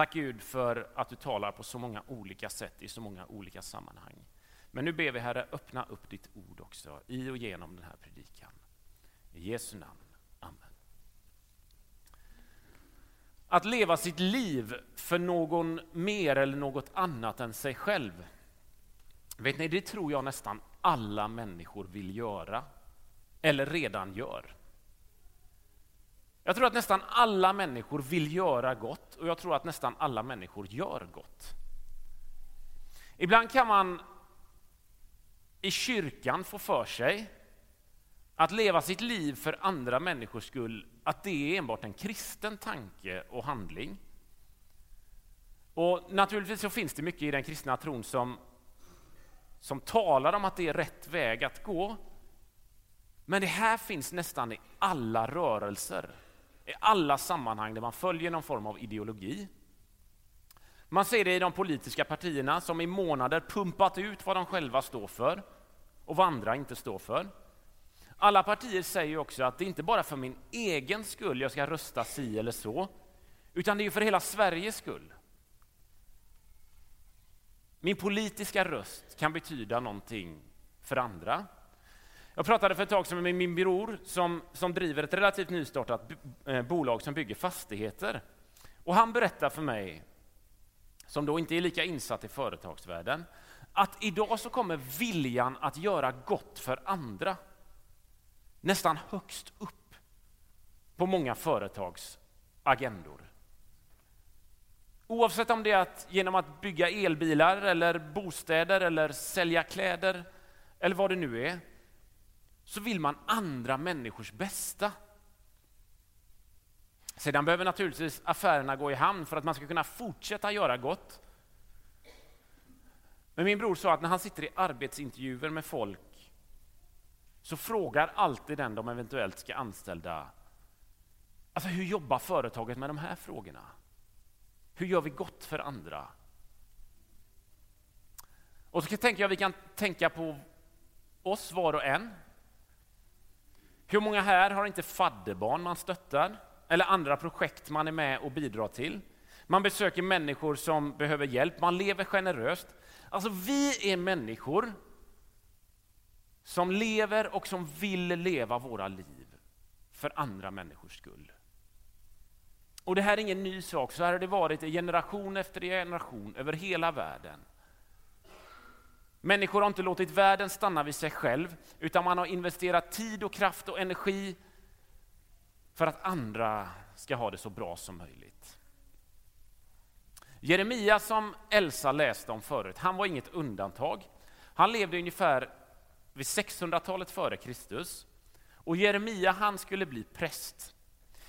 Tack Gud för att du talar på så många olika sätt i så många olika sammanhang. Men nu ber vi Herre, öppna upp ditt ord också i och genom den här predikan. I Jesu namn. Amen. Att leva sitt liv för någon mer eller något annat än sig själv. Vet ni, det tror jag nästan alla människor vill göra, eller redan gör. Jag tror att nästan alla människor vill göra gott och jag tror att nästan alla människor gör gott. Ibland kan man i kyrkan få för sig att leva sitt liv för andra människors skull, att det är enbart en kristen tanke och handling. Och Naturligtvis så finns det mycket i den kristna tron som, som talar om att det är rätt väg att gå. Men det här finns nästan i alla rörelser, i alla sammanhang där man följer någon form av ideologi. Man ser det i de politiska partierna som i månader pumpat ut vad de själva står för och vad andra inte står för. Alla partier säger också att det inte bara för min egen skull jag ska rösta si eller så, utan det är för hela Sveriges skull. Min politiska röst kan betyda någonting för andra. Jag pratade för ett tag sedan med min bror som, som driver ett relativt nystartat eh, bolag som bygger fastigheter. Och han berättar för mig, som då inte är lika insatt i företagsvärlden, att idag så kommer viljan att göra gott för andra nästan högst upp på många företags agendor. Oavsett om det är att genom att bygga elbilar eller bostäder eller sälja kläder eller vad det nu är, så vill man andra människors bästa. Sedan behöver naturligtvis affärerna gå i hamn för att man ska kunna fortsätta göra gott. Men min bror sa att när han sitter i arbetsintervjuer med folk så frågar alltid den de eventuellt ska anställda Alltså hur jobbar företaget med de här frågorna? Hur gör vi gott för andra? Och så tänker jag att vi kan tänka på oss var och en. Hur många här har inte fadderbarn man stöttar? Eller andra projekt man är med och bidrar till? Man besöker människor som behöver hjälp, man lever generöst. Alltså vi är människor som lever och som vill leva våra liv för andra människors skull. Och det här är ingen ny sak, så här har det varit i generation efter generation över hela världen. Människor har inte låtit världen stanna vid sig själv, utan man har investerat tid och kraft och energi för att andra ska ha det så bra som möjligt. Jeremia som Elsa läste om förut, han var inget undantag. Han levde ungefär vid 600-talet före Kristus. Och Jeremia han skulle bli präst.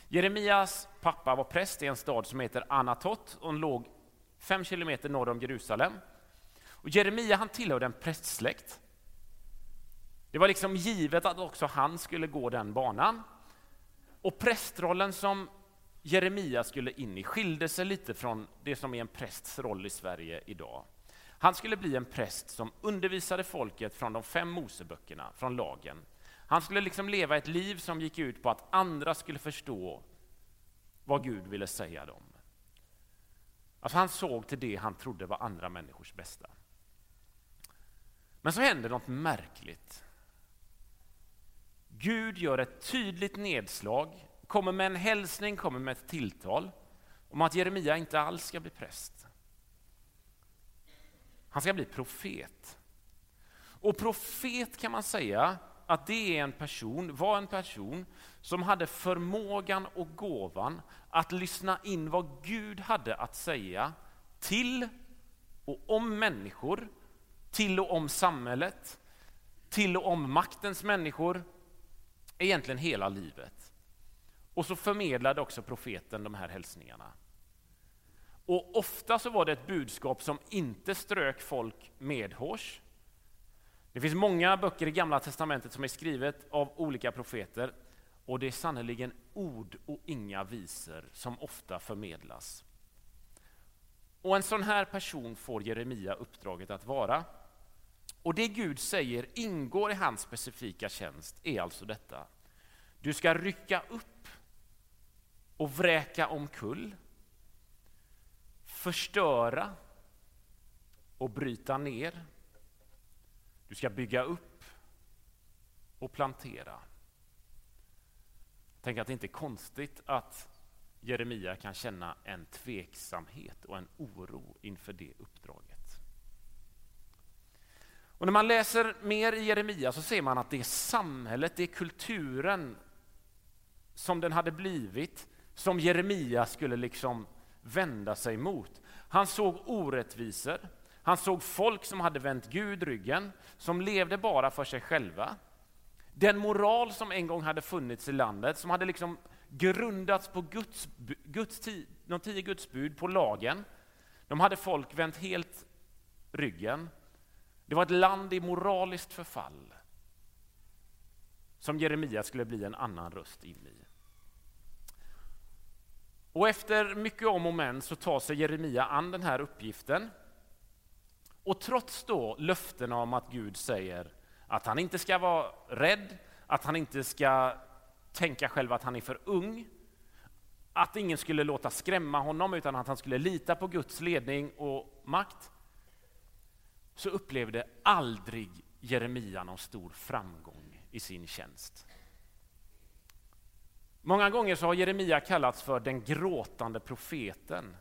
Jeremias pappa var präst i en stad som heter Anatot och låg fem kilometer norr om Jerusalem. Och Jeremia han tillhörde en prästsläkt. Det var liksom givet att också han skulle gå den banan. Och prästrollen som Jeremia skulle in i skilde sig lite från det som är en prästs roll i Sverige idag. Han skulle bli en präst som undervisade folket från de fem Moseböckerna, från lagen. Han skulle liksom leva ett liv som gick ut på att andra skulle förstå vad Gud ville säga dem. Alltså han såg till det han trodde var andra människors bästa. Men så händer något märkligt. Gud gör ett tydligt nedslag, kommer med en hälsning, kommer med ett tilltal om att Jeremia inte alls ska bli präst. Han ska bli profet. Och profet kan man säga att det är en person, var en person som hade förmågan och gåvan att lyssna in vad Gud hade att säga till och om människor, till och om samhället, till och om maktens människor, egentligen hela livet. Och så förmedlade också profeten de här hälsningarna. Och ofta så var det ett budskap som inte strök folk medhårs. Det finns många böcker i Gamla testamentet som är skrivet av olika profeter och det är sannerligen ord och inga visor som ofta förmedlas. Och en sån här person får Jeremia uppdraget att vara. Och det Gud säger ingår i hans specifika tjänst är alltså detta. Du ska rycka upp och vräka omkull förstöra och bryta ner. Du ska bygga upp och plantera. Tänk att det inte är konstigt att Jeremia kan känna en tveksamhet och en oro inför det uppdraget. Och när man läser mer i Jeremia så ser man att det är samhället, det är kulturen som den hade blivit, som Jeremia skulle liksom vända sig mot. Han såg orättvisor, han såg folk som hade vänt Gud ryggen, som levde bara för sig själva. Den moral som en gång hade funnits i landet, som hade liksom grundats på Guds, Guds, de tio Guds bud, på lagen, de hade folk vänt helt ryggen. Det var ett land i moraliskt förfall som Jeremia skulle bli en annan röst in i. Och efter mycket om och men så tar sig Jeremia an den här uppgiften. Och trots då löftena om att Gud säger att han inte ska vara rädd, att han inte ska tänka själv att han är för ung, att ingen skulle låta skrämma honom utan att han skulle lita på Guds ledning och makt, så upplevde aldrig Jeremia någon stor framgång i sin tjänst. Många gånger så har Jeremia kallats för den gråtande profeten.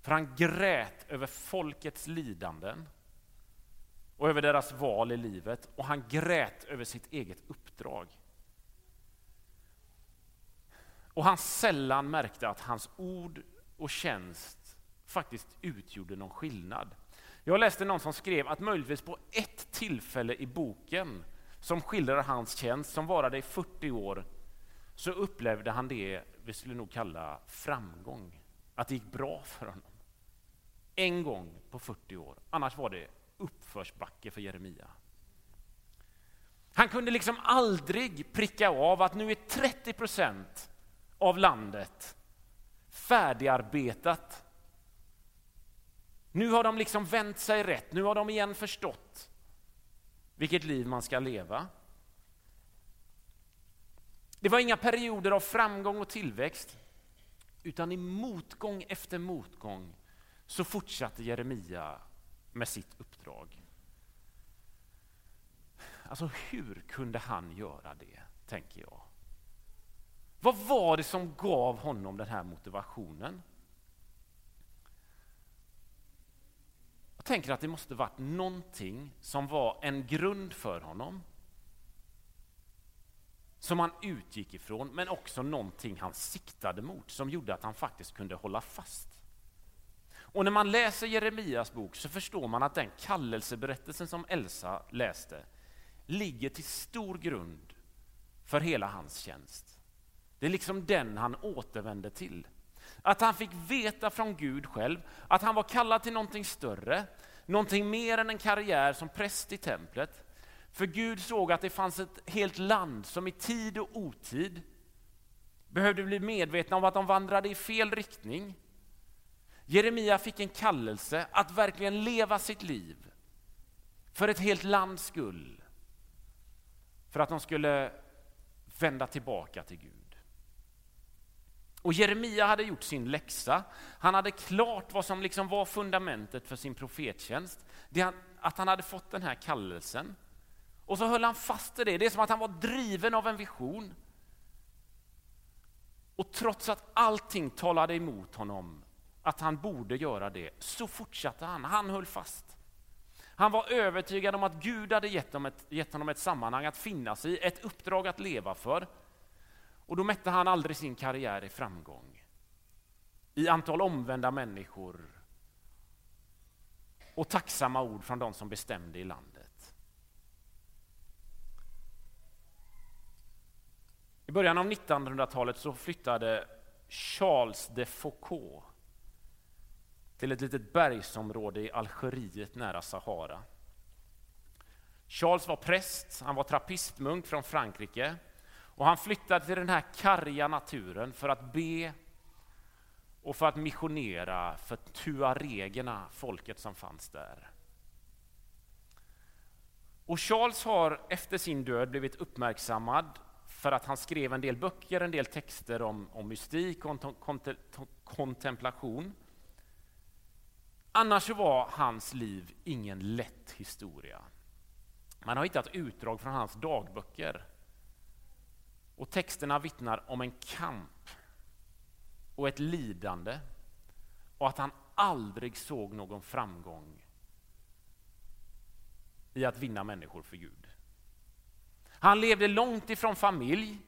För han grät över folkets lidanden och över deras val i livet och han grät över sitt eget uppdrag. Och han sällan märkte att hans ord och tjänst faktiskt utgjorde någon skillnad. Jag läste någon som skrev att möjligtvis på ett tillfälle i boken som skildrar hans tjänst, som varade i 40 år, så upplevde han det vi skulle nog kalla framgång. Att det gick bra för honom. En gång på 40 år. Annars var det uppförsbacke för Jeremia. Han kunde liksom aldrig pricka av att nu är 30 procent av landet färdigarbetat. Nu har de liksom vänt sig rätt, nu har de igen förstått vilket liv man ska leva. Det var inga perioder av framgång och tillväxt, utan i motgång efter motgång så fortsatte Jeremia med sitt uppdrag. Alltså hur kunde han göra det, tänker jag. Vad var det som gav honom den här motivationen? Jag tänker att det måste varit någonting som var en grund för honom som han utgick ifrån, men också någonting han siktade mot som gjorde att han faktiskt kunde hålla fast. Och när man läser Jeremias bok så förstår man att den kallelseberättelsen som Elsa läste ligger till stor grund för hela hans tjänst. Det är liksom den han återvänder till. Att han fick veta från Gud själv att han var kallad till någonting större, någonting mer än en karriär som präst i templet. För Gud såg att det fanns ett helt land som i tid och otid behövde bli medvetna om att de vandrade i fel riktning. Jeremia fick en kallelse att verkligen leva sitt liv för ett helt lands skull. För att de skulle vända tillbaka till Gud. Och Jeremia hade gjort sin läxa. Han hade klart vad som liksom var fundamentet för sin profettjänst. Det att han hade fått den här kallelsen. Och så höll han fast i det. Det är som att han var driven av en vision. Och trots att allting talade emot honom, att han borde göra det, så fortsatte han. Han höll fast. Han var övertygad om att Gud hade gett honom, ett, gett honom ett sammanhang att finnas i, ett uppdrag att leva för. Och då mätte han aldrig sin karriär i framgång. I antal omvända människor och tacksamma ord från de som bestämde i landet. I början av 1900-talet så flyttade Charles de Foucault till ett litet bergsområde i Algeriet nära Sahara. Charles var präst, han var trappistmunk från Frankrike och han flyttade till den här karga naturen för att be och för att missionera för tuaregerna, folket som fanns där. Och Charles har efter sin död blivit uppmärksammad för att han skrev en del böcker, en del texter om, om mystik och kontemplation. Annars var hans liv ingen lätt historia. Man har hittat utdrag från hans dagböcker. Och texterna vittnar om en kamp och ett lidande och att han aldrig såg någon framgång i att vinna människor för Gud. Han levde långt ifrån familj,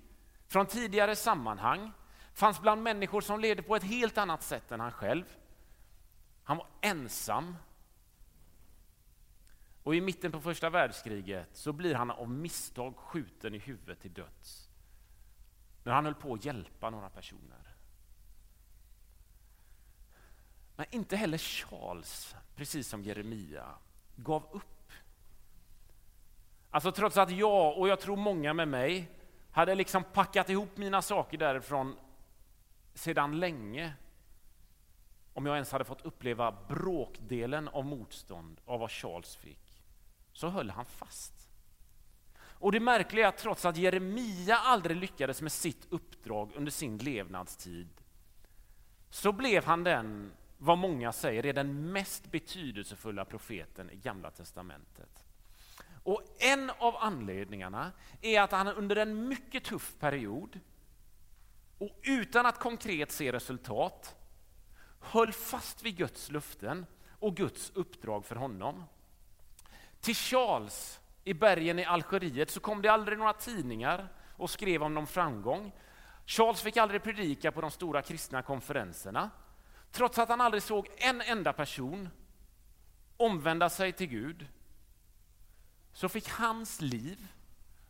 från tidigare sammanhang, fanns bland människor som levde på ett helt annat sätt än han själv. Han var ensam. Och i mitten på första världskriget så blir han av misstag skjuten i huvudet till döds. När han höll på att hjälpa några personer. Men inte heller Charles, precis som Jeremia, gav upp. Alltså trots att jag, och jag tror många med mig, hade liksom packat ihop mina saker därifrån sedan länge om jag ens hade fått uppleva bråkdelen av motstånd av vad Charles fick, så höll han fast. Och det märkliga är att trots att Jeremia aldrig lyckades med sitt uppdrag under sin levnadstid, så blev han den, vad många säger, är den mest betydelsefulla profeten i Gamla Testamentet. Och en av anledningarna är att han under en mycket tuff period och utan att konkret se resultat höll fast vid Guds luften och Guds uppdrag för honom. Till Charles i bergen i Algeriet så kom det aldrig några tidningar och skrev om någon framgång. Charles fick aldrig predika på de stora kristna konferenserna. Trots att han aldrig såg en enda person omvända sig till Gud så fick hans liv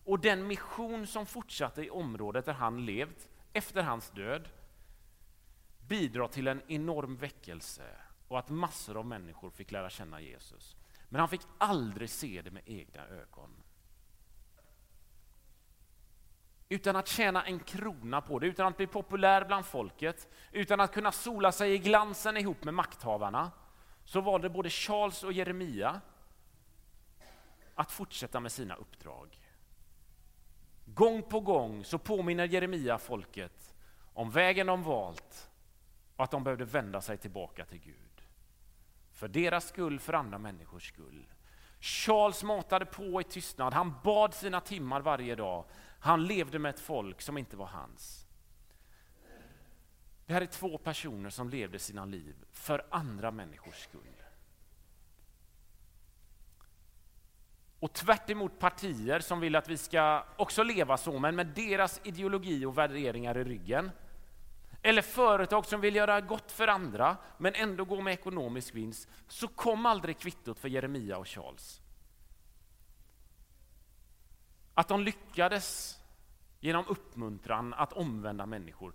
och den mission som fortsatte i området där han levt efter hans död bidra till en enorm väckelse och att massor av människor fick lära känna Jesus. Men han fick aldrig se det med egna ögon. Utan att tjäna en krona på det, utan att bli populär bland folket, utan att kunna sola sig i glansen ihop med makthavarna, så valde både Charles och Jeremia att fortsätta med sina uppdrag. Gång på gång så påminner Jeremia folket om vägen de valt och att de behövde vända sig tillbaka till Gud. För deras skull, för andra människors skull. Charles matade på i tystnad, han bad sina timmar varje dag. Han levde med ett folk som inte var hans. Det här är två personer som levde sina liv för andra människors skull. Och tvärt partier som vill att vi ska också leva så, men med deras ideologi och värderingar i ryggen, eller företag som vill göra gott för andra men ändå gå med ekonomisk vinst, så kom aldrig kvittot för Jeremia och Charles. Att de lyckades genom uppmuntran att omvända människor.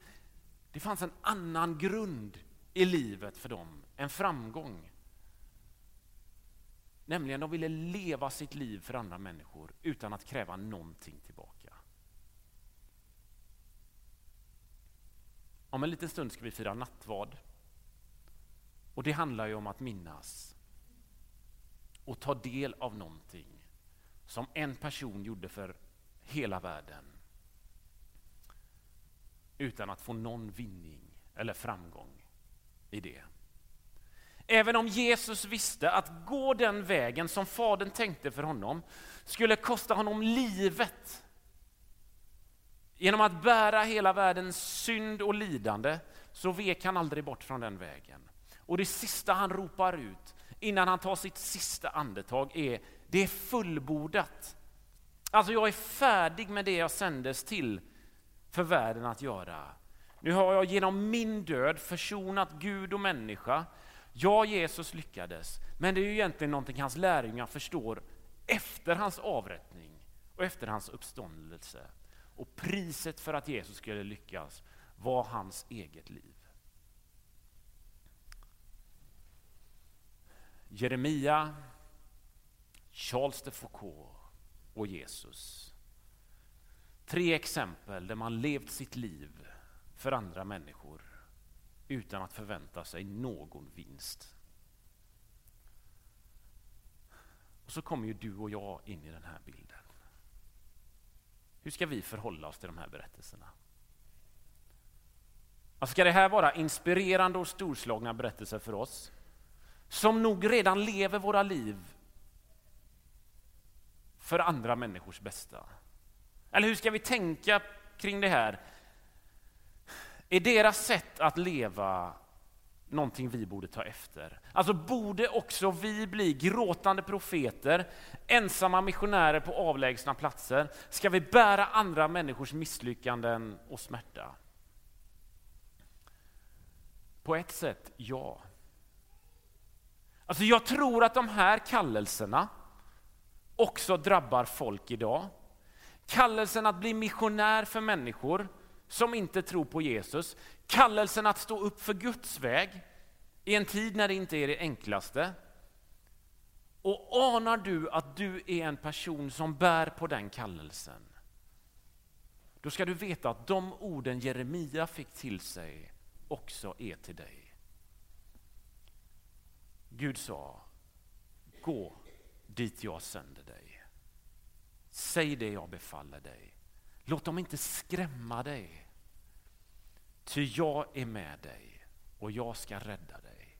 Det fanns en annan grund i livet för dem, en framgång. Nämligen de ville leva sitt liv för andra människor utan att kräva någonting tillbaka. Om en liten stund ska vi fira nattvard. Och det handlar ju om att minnas och ta del av någonting som en person gjorde för hela världen utan att få någon vinning eller framgång i det. Även om Jesus visste att gå den vägen som Fadern tänkte för honom skulle kosta honom livet Genom att bära hela världens synd och lidande så vek han aldrig bort från den vägen. Och det sista han ropar ut innan han tar sitt sista andetag är det är fullbordat. Alltså jag är färdig med det jag sändes till för världen att göra. Nu har jag genom min död försonat Gud och människa. Ja, Jesus lyckades, men det är ju egentligen någonting hans lärjungar förstår efter hans avrättning och efter hans uppståndelse. Och priset för att Jesus skulle lyckas var hans eget liv. Jeremia, Charles de Foucault och Jesus. Tre exempel där man levt sitt liv för andra människor utan att förvänta sig någon vinst. Och så kommer ju du och jag in i den här bilden. Hur ska vi förhålla oss till de här berättelserna? Alltså ska det här vara inspirerande och storslagna berättelser för oss? som nog redan lever våra liv för andra människors bästa? Eller hur ska vi tänka kring det här? Är deras sätt att leva någonting vi borde ta efter? Alltså borde också vi bli gråtande profeter, ensamma missionärer på avlägsna platser? Ska vi bära andra människors misslyckanden och smärta? På ett sätt, ja. Alltså jag tror att de här kallelserna också drabbar folk idag. Kallelsen att bli missionär för människor som inte tror på Jesus. Kallelsen att stå upp för Guds väg i en tid när det inte är det enklaste. Och anar du att du är en person som bär på den kallelsen, då ska du veta att de orden Jeremia fick till sig också är till dig. Gud sa, gå dit jag sänder dig. Säg det jag befaller dig. Låt dem inte skrämma dig. Ty jag är med dig och jag ska rädda dig.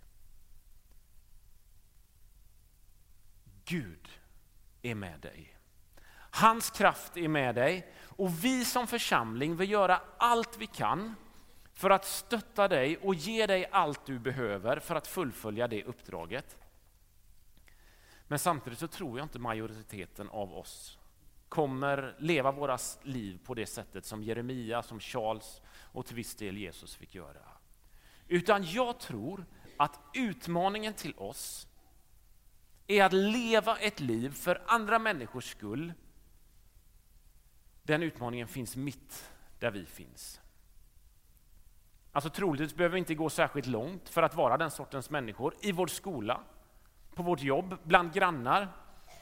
Gud är med dig. Hans kraft är med dig och vi som församling vill göra allt vi kan för att stötta dig och ge dig allt du behöver för att fullfölja det uppdraget. Men samtidigt så tror jag inte majoriteten av oss kommer leva våra liv på det sättet som Jeremia, som Charles och till viss del Jesus fick göra. Utan jag tror att utmaningen till oss är att leva ett liv för andra människors skull. Den utmaningen finns mitt där vi finns. Alltså troligtvis behöver vi inte gå särskilt långt för att vara den sortens människor i vår skola, på vårt jobb, bland grannar,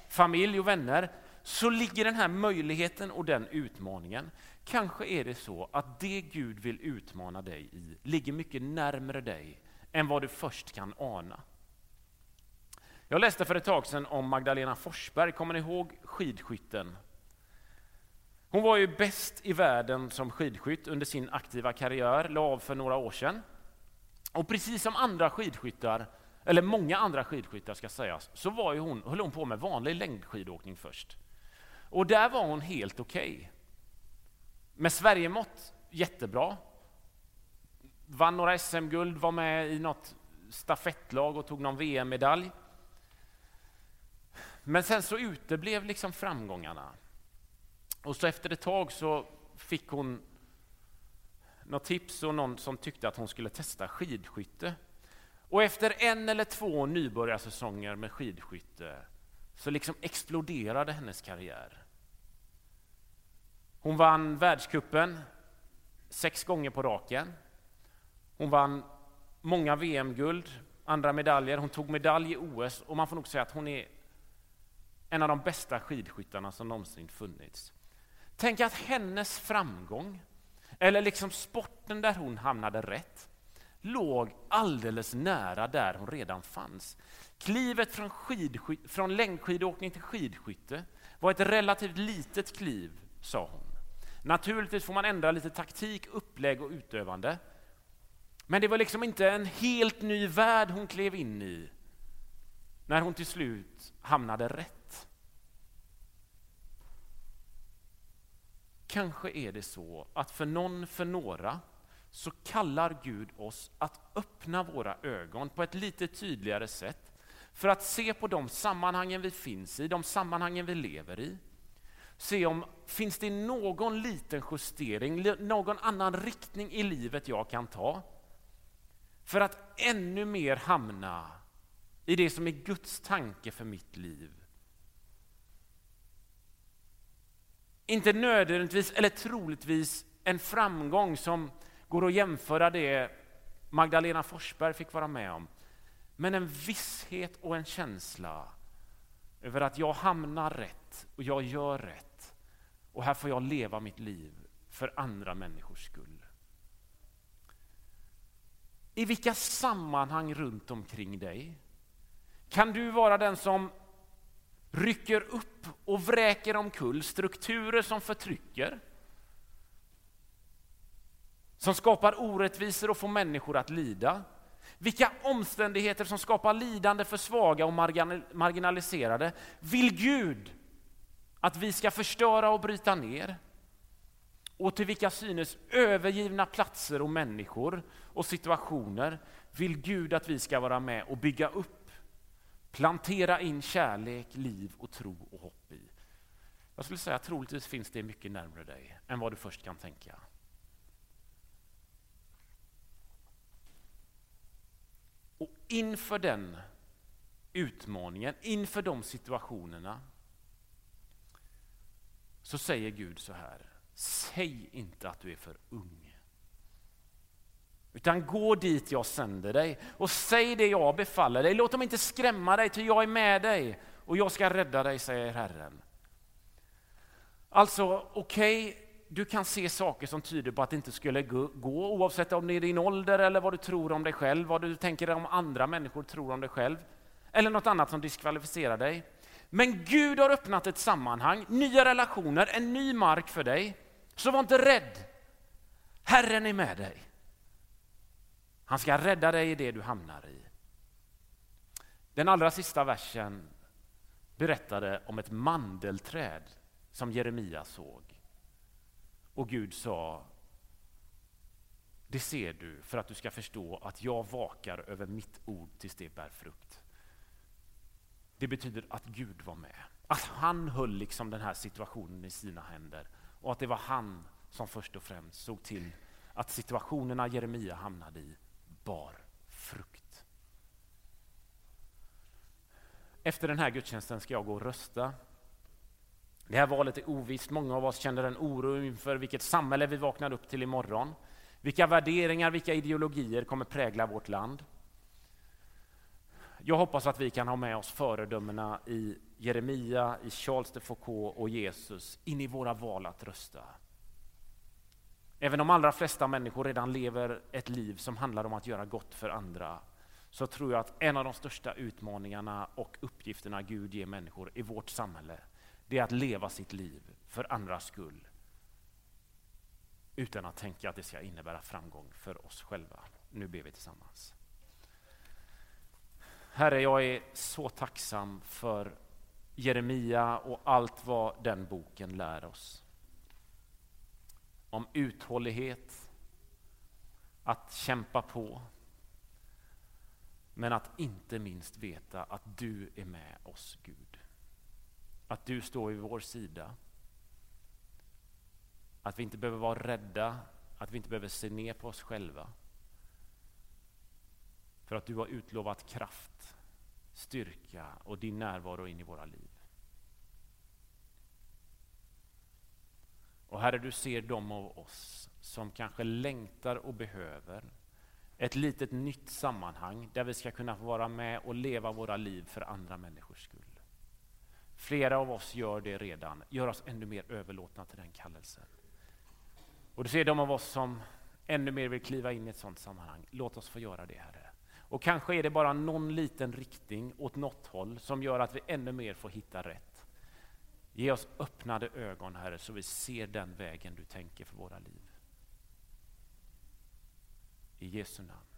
familj och vänner så ligger den här möjligheten och den utmaningen. Kanske är det så att det Gud vill utmana dig i ligger mycket närmare dig än vad du först kan ana. Jag läste för ett tag sedan om Magdalena Forsberg, kommer ni ihåg skidskytten? Hon var ju bäst i världen som skidskytt under sin aktiva karriär, la av för några år sedan. Och precis som andra skidskyttar, eller många andra skidskyttar ska sägas, så var ju hon, höll hon på med vanlig längdskidåkning först. Och där var hon helt okej. Okay. Med Sverigemått jättebra. Vann några SM-guld, var med i något stafettlag och tog någon VM-medalj. Men sen så uteblev liksom framgångarna. Och så efter ett tag så fick hon något tips och någon som tyckte att hon skulle testa skidskytte. Och efter en eller två nybörjarsäsonger med skidskytte så liksom exploderade hennes karriär. Hon vann världskuppen sex gånger på raken. Hon vann många VM-guld, andra medaljer. Hon tog medalj i OS och man får nog säga att hon är en av de bästa skidskyttarna som någonsin funnits. Tänk att hennes framgång, eller liksom sporten där hon hamnade rätt, låg alldeles nära där hon redan fanns. Klivet från, från längdskidåkning till skidskytte var ett relativt litet kliv, sa hon. Naturligtvis får man ändra lite taktik, upplägg och utövande. Men det var liksom inte en helt ny värld hon klev in i när hon till slut hamnade rätt. Kanske är det så att för någon, för några, så kallar Gud oss att öppna våra ögon på ett lite tydligare sätt för att se på de sammanhangen vi finns i, de sammanhangen vi lever i. Se om finns det någon liten justering, någon annan riktning i livet jag kan ta för att ännu mer hamna i det som är Guds tanke för mitt liv. Inte nödvändigtvis, eller troligtvis, en framgång som går att jämföra det Magdalena Forsberg fick vara med om. Men en visshet och en känsla över att jag hamnar rätt och jag gör rätt. Och här får jag leva mitt liv för andra människors skull. I vilka sammanhang runt omkring dig kan du vara den som rycker upp och vräker omkull strukturer som förtrycker, som skapar orättvisor och får människor att lida? Vilka omständigheter som skapar lidande för svaga och marginaliserade vill Gud att vi ska förstöra och bryta ner. Och till vilka synes övergivna platser och människor och situationer vill Gud att vi ska vara med och bygga upp, plantera in kärlek, liv och tro och hopp i. Jag skulle säga att troligtvis finns det mycket närmare dig än vad du först kan tänka. Och inför den utmaningen, inför de situationerna så säger Gud så här. Säg inte att du är för ung. Utan gå dit jag sänder dig och säg det jag befaller dig. Låt dem inte skrämma dig, ty jag är med dig och jag ska rädda dig, säger Herren. Alltså, okej, okay, du kan se saker som tyder på att det inte skulle gå, oavsett om det är din ålder eller vad du tror om dig själv, vad du tänker om andra människor tror om dig själv, eller något annat som diskvalificerar dig. Men Gud har öppnat ett sammanhang, nya relationer, en ny mark för dig. Så var inte rädd. Herren är med dig. Han ska rädda dig i det du hamnar i. Den allra sista versen berättade om ett mandelträd som Jeremia såg. Och Gud sa, det ser du för att du ska förstå att jag vakar över mitt ord tills det bär frukt. Det betyder att Gud var med. Att han höll liksom den här situationen i sina händer och att det var han som först och främst såg till att situationerna Jeremia hamnade i bar frukt. Efter den här gudstjänsten ska jag gå och rösta. Det här valet är ovisst. Många av oss känner en oro inför vilket samhälle vi vaknar upp till imorgon. Vilka värderingar, vilka ideologier kommer prägla vårt land? Jag hoppas att vi kan ha med oss föredömena i Jeremia, i Charles de Foucault och Jesus in i våra val att rösta. Även om de allra flesta människor redan lever ett liv som handlar om att göra gott för andra så tror jag att en av de största utmaningarna och uppgifterna Gud ger människor i vårt samhälle det är att leva sitt liv för andras skull utan att tänka att det ska innebära framgång för oss själva. Nu ber vi tillsammans. Herre, jag är så tacksam för Jeremia och allt vad den boken lär oss. Om uthållighet, att kämpa på, men att inte minst veta att du är med oss, Gud. Att du står vid vår sida. Att vi inte behöver vara rädda, att vi inte behöver se ner på oss själva. För att du har utlovat kraft, styrka och din närvaro in i våra liv. Och Herre, du ser dem av oss som kanske längtar och behöver ett litet nytt sammanhang där vi ska kunna få vara med och leva våra liv för andra människors skull. Flera av oss gör det redan. Gör oss ännu mer överlåtna till den kallelsen. Och du ser de av oss som ännu mer vill kliva in i ett sådant sammanhang. Låt oss få göra det, Herre. Och kanske är det bara någon liten riktning åt något håll som gör att vi ännu mer får hitta rätt. Ge oss öppnade ögon, Herre, så vi ser den vägen du tänker för våra liv. I Jesu namn.